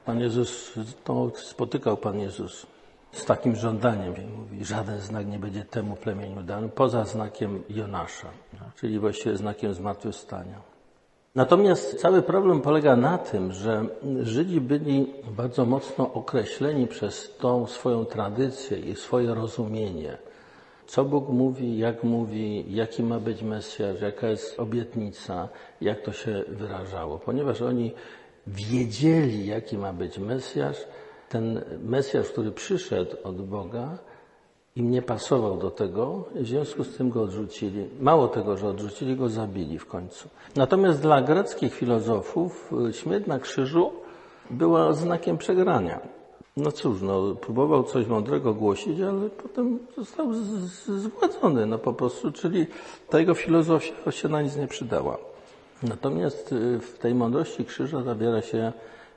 Pan Jezus, to spotykał Pan Jezus z takim żądaniem. Mówi, żaden znak nie będzie temu plemieniu dany, poza znakiem Jonasza, czyli właściwie znakiem zmartwychwstania. Natomiast cały problem polega na tym, że Żydzi byli bardzo mocno określeni przez tą swoją tradycję i swoje rozumienie. Co Bóg mówi, jak mówi, jaki ma być Mesjasz, jaka jest obietnica, jak to się wyrażało. Ponieważ oni wiedzieli, jaki ma być Mesjasz, ten Mesjasz, który przyszedł od Boga, im nie pasował do tego, w związku z tym go odrzucili. Mało tego, że odrzucili, go zabili w końcu. Natomiast dla greckich filozofów y, śmierć na krzyżu była znakiem przegrania. No cóż, no, próbował coś mądrego głosić, ale potem został zgładzony, no po prostu, czyli ta jego filozofia się na nic nie przydała. Natomiast y, w tej mądrości krzyża zawiera się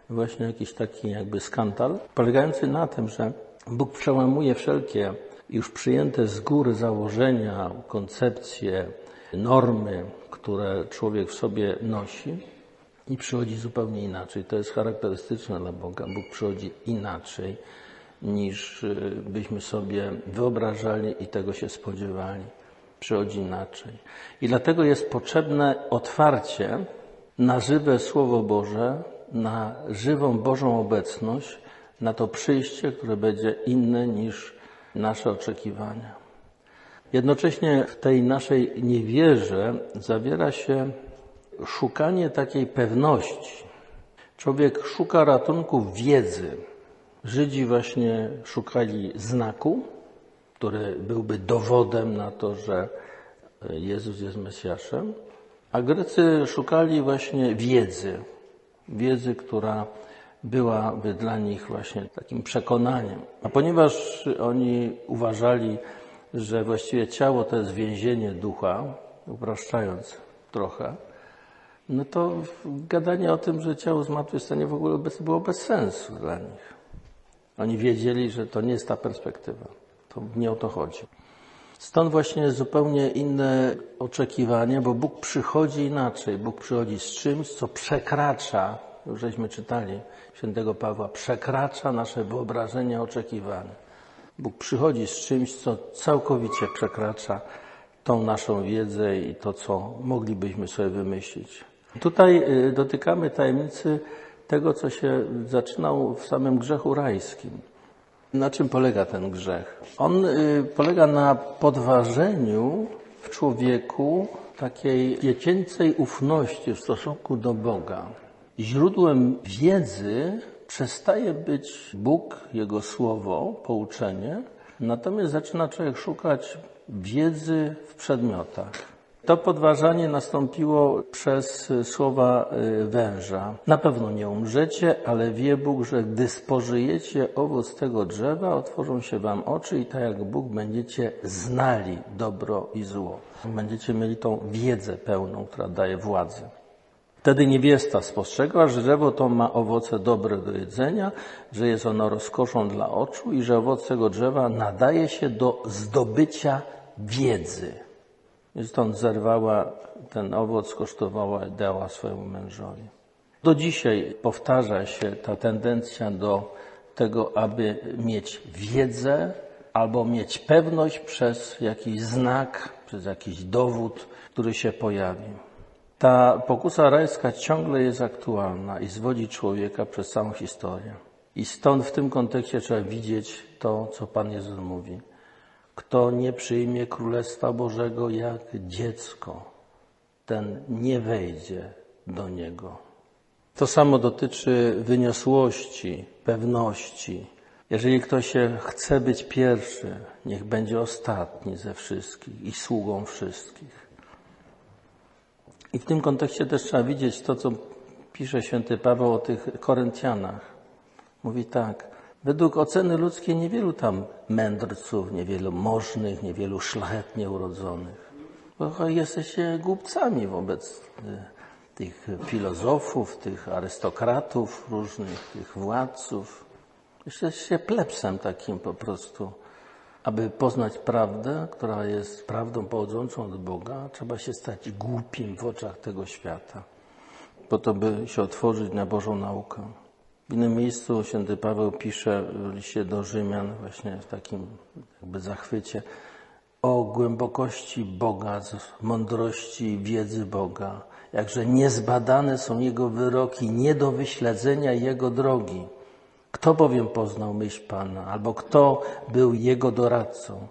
właśnie jakiś taki jakby skandal, polegający na tym, że Bóg przełamuje wszelkie już przyjęte z góry założenia, koncepcje, normy, które człowiek w sobie nosi i przychodzi zupełnie inaczej. To jest charakterystyczne dla Boga. Bóg przychodzi inaczej niż y, byśmy sobie wyobrażali i tego się spodziewali. Przychodzi inaczej. I dlatego jest potrzebne otwarcie na żywe Słowo Boże, na żywą Bożą obecność, na to przyjście, które będzie inne niż nasze oczekiwania. Jednocześnie w tej naszej niewierze zawiera się szukanie takiej pewności. Człowiek szuka ratunku wiedzy. Żydzi właśnie szukali znaku, który byłby dowodem na to, że Jezus jest Mesjaszem, a Grecy szukali właśnie wiedzy. Wiedzy, która byłaby dla nich właśnie takim przekonaniem. A ponieważ oni uważali, że właściwie ciało to jest więzienie ducha, upraszczając trochę, no to gadanie o tym, że ciało zmartwychwstanie w ogóle było bez sensu dla nich. Oni wiedzieli, że to nie jest ta perspektywa. To nie o to chodzi. Stąd właśnie zupełnie inne oczekiwanie, bo Bóg przychodzi inaczej. Bóg przychodzi z czymś, co przekracza, już żeśmy czytali, świętego Pawła, przekracza nasze wyobrażenia, oczekiwania. Bóg przychodzi z czymś, co całkowicie przekracza tą naszą wiedzę i to, co moglibyśmy sobie wymyślić. Tutaj y, dotykamy tajemnicy tego, co się zaczynał w samym grzechu rajskim. Na czym polega ten grzech? On y, polega na podważeniu w człowieku takiej dziecięcej ufności w stosunku do Boga. Źródłem wiedzy przestaje być Bóg, Jego Słowo, pouczenie, natomiast zaczyna człowiek szukać wiedzy w przedmiotach. To podważanie nastąpiło przez słowa y, węża. Na pewno nie umrzecie, ale wie Bóg, że gdy spożyjecie owoc tego drzewa, otworzą się wam oczy i tak jak Bóg będziecie znali dobro i zło. Będziecie mieli tą wiedzę pełną, która daje władzę. Wtedy niewiesta spostrzegła, że drzewo to ma owoce dobre do jedzenia, że jest ono rozkoszą dla oczu i że owoc tego drzewa nadaje się do zdobycia wiedzy. I stąd zerwała ten owoc, skosztowała i dała swojemu mężowi. Do dzisiaj powtarza się ta tendencja do tego, aby mieć wiedzę albo mieć pewność przez jakiś znak, przez jakiś dowód, który się pojawi. Ta pokusa rajska ciągle jest aktualna i zwodzi człowieka przez całą historię. I stąd w tym kontekście trzeba widzieć to, co Pan Jezus mówi. Kto nie przyjmie Królestwa Bożego jak dziecko, ten nie wejdzie do Niego. To samo dotyczy wyniosłości, pewności. Jeżeli ktoś chce być pierwszy, niech będzie ostatni ze wszystkich i sługą wszystkich. I w tym kontekście też trzeba widzieć to, co pisze święty Paweł o tych Koryntianach. Mówi tak, według oceny ludzkiej niewielu tam mędrców, niewielu możnych, niewielu szlachetnie urodzonych. Bo jesteście głupcami wobec y, tych filozofów, tych arystokratów różnych, tych władców. Jesteście plebsem takim po prostu. Aby poznać prawdę, która jest prawdą pochodzącą od Boga, trzeba się stać głupim w oczach tego świata, po to, by się otworzyć na Bożą naukę. W innym miejscu święty Paweł pisze w liście do Rzymian, właśnie w takim jakby zachwycie, o głębokości Boga, mądrości wiedzy Boga, jakże niezbadane są Jego wyroki, nie do wyśledzenia Jego drogi. Kto bowiem poznał myśl Pana, albo kto był Jego doradcą,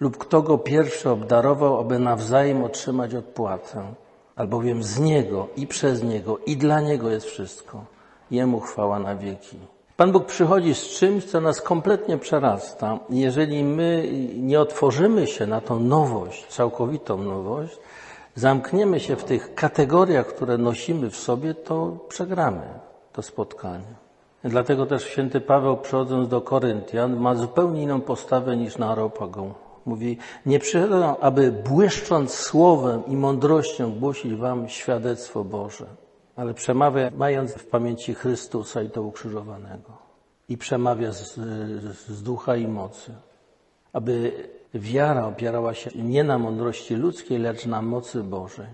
lub kto Go pierwszy obdarował, aby nawzajem otrzymać odpłatę, albowiem z Niego i przez Niego i dla Niego jest wszystko. Jemu chwała na wieki. Pan Bóg przychodzi z czymś, co nas kompletnie przerasta. Jeżeli my nie otworzymy się na tą nowość, całkowitą nowość, zamkniemy się w tych kategoriach, które nosimy w sobie, to przegramy to spotkanie. Dlatego też święty Paweł, przychodząc do Koryntian, ma zupełnie inną postawę niż na Areopagą. Mówi, nie przychodzę, aby błyszcząc słowem i mądrością głosić wam świadectwo Boże, ale przemawia mając w pamięci Chrystusa i to ukrzyżowanego. I przemawia z, z ducha i mocy. Aby wiara opierała się nie na mądrości ludzkiej, lecz na mocy Bożej.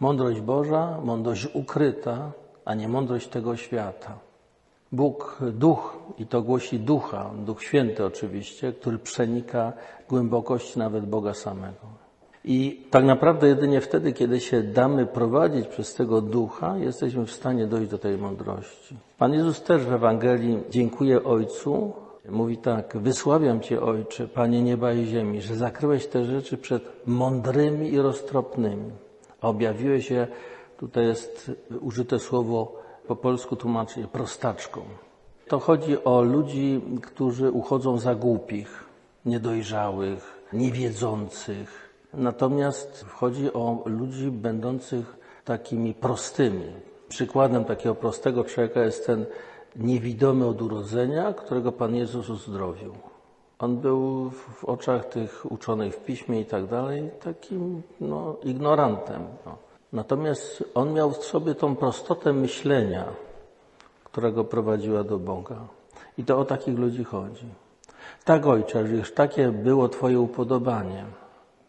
Mądrość Boża, mądrość ukryta, a nie mądrość tego świata. Bóg, duch, i to głosi ducha, duch święty oczywiście, który przenika głębokości nawet Boga samego. I tak naprawdę jedynie wtedy, kiedy się damy prowadzić przez tego ducha, jesteśmy w stanie dojść do tej mądrości. Pan Jezus też w Ewangelii dziękuję Ojcu. Mówi tak, wysławiam Cię Ojcze, Panie nieba i ziemi, że zakryłeś te rzeczy przed mądrymi i roztropnymi. A objawiłeś się, tutaj jest użyte słowo po polsku tłumaczy prostaczką. To chodzi o ludzi, którzy uchodzą za głupich, niedojrzałych, niewiedzących. Natomiast chodzi o ludzi będących takimi prostymi. Przykładem takiego prostego człowieka jest ten niewidomy od urodzenia, którego Pan Jezus uzdrowił. On był w oczach tych uczonych w piśmie i tak dalej takim no, ignorantem. No. Natomiast on miał w sobie tą prostotę myślenia, która go prowadziła do Boga. I to o takich ludzi chodzi. Tak, ojcze, już takie było Twoje upodobanie.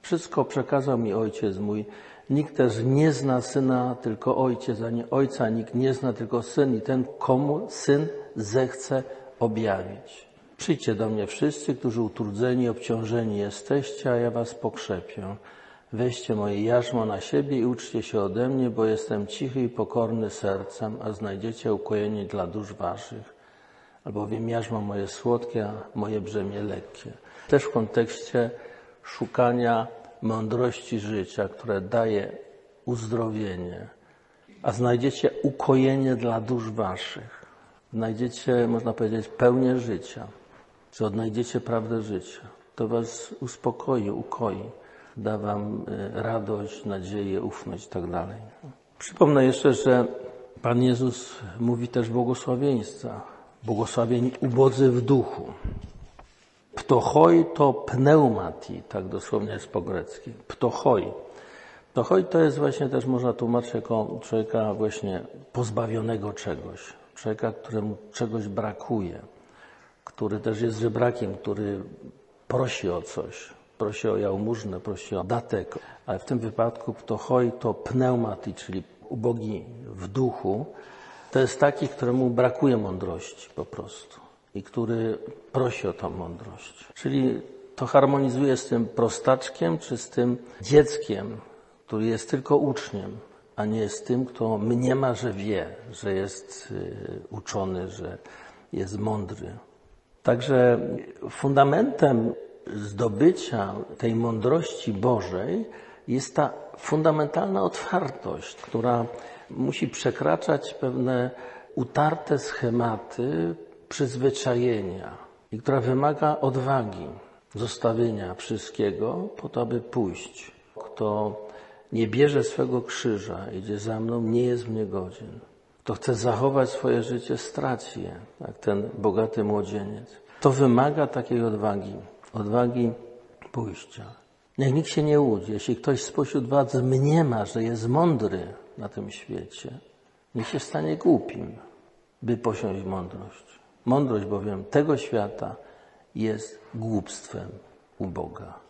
Wszystko przekazał mi ojciec mój. Nikt też nie zna syna, tylko ojciec, a nie ojca. Nikt nie zna, tylko syn i ten, komu syn zechce objawić. Przyjdźcie do mnie wszyscy, którzy utrudzeni, obciążeni jesteście, a ja was pokrzepię. Weźcie moje jarzmo na siebie i uczcie się ode mnie, bo jestem cichy i pokorny sercem, a znajdziecie ukojenie dla dusz waszych. Albowiem jarzmo moje słodkie, a moje brzemię lekkie. Też w kontekście szukania mądrości życia, które daje uzdrowienie, a znajdziecie ukojenie dla dusz waszych. Znajdziecie, można powiedzieć, pełnię życia, czy odnajdziecie prawdę życia. To was uspokoi, ukoi da Wam e, radość, nadzieję, ufność tak dalej. Przypomnę jeszcze, że Pan Jezus mówi też błogosławieństwa. Błogosławieni ubodzy w duchu. Ptochoi to pneumati, tak dosłownie jest po grecki. Ptochoi. To choć to jest właśnie też można tłumaczyć jako człowieka właśnie pozbawionego czegoś, człowieka, któremu czegoś brakuje, który też jest żebrakiem, który prosi o coś, prosi o jałmużnę, prosi o datek, ale w tym wypadku to hoj to pneumati, czyli ubogi w duchu, to jest taki, któremu brakuje mądrości po prostu i który prosi o tą mądrość. Czyli to harmonizuje z tym prostaczkiem, czy z tym dzieckiem, który jest tylko uczniem, a nie jest tym, kto mniema, że wie, że jest y, uczony, że jest mądry. Także fundamentem zdobycia tej mądrości Bożej jest ta fundamentalna otwartość, która musi przekraczać pewne utarte schematy przyzwyczajenia i która wymaga odwagi, zostawienia wszystkiego po to, aby pójść. Kto nie bierze swego krzyża, idzie za mną, nie jest mnie godzien. Kto chce zachować swoje życie, straci je, jak ten bogaty młodzieniec. To wymaga takiej odwagi, odwagi pójścia. Niech nikt się nie łudzi. Jeśli ktoś spośród was mniema, że jest mądry na tym świecie, niech się stanie głupim, by posiąść mądrość. Mądrość bowiem tego świata jest głupstwem u Boga.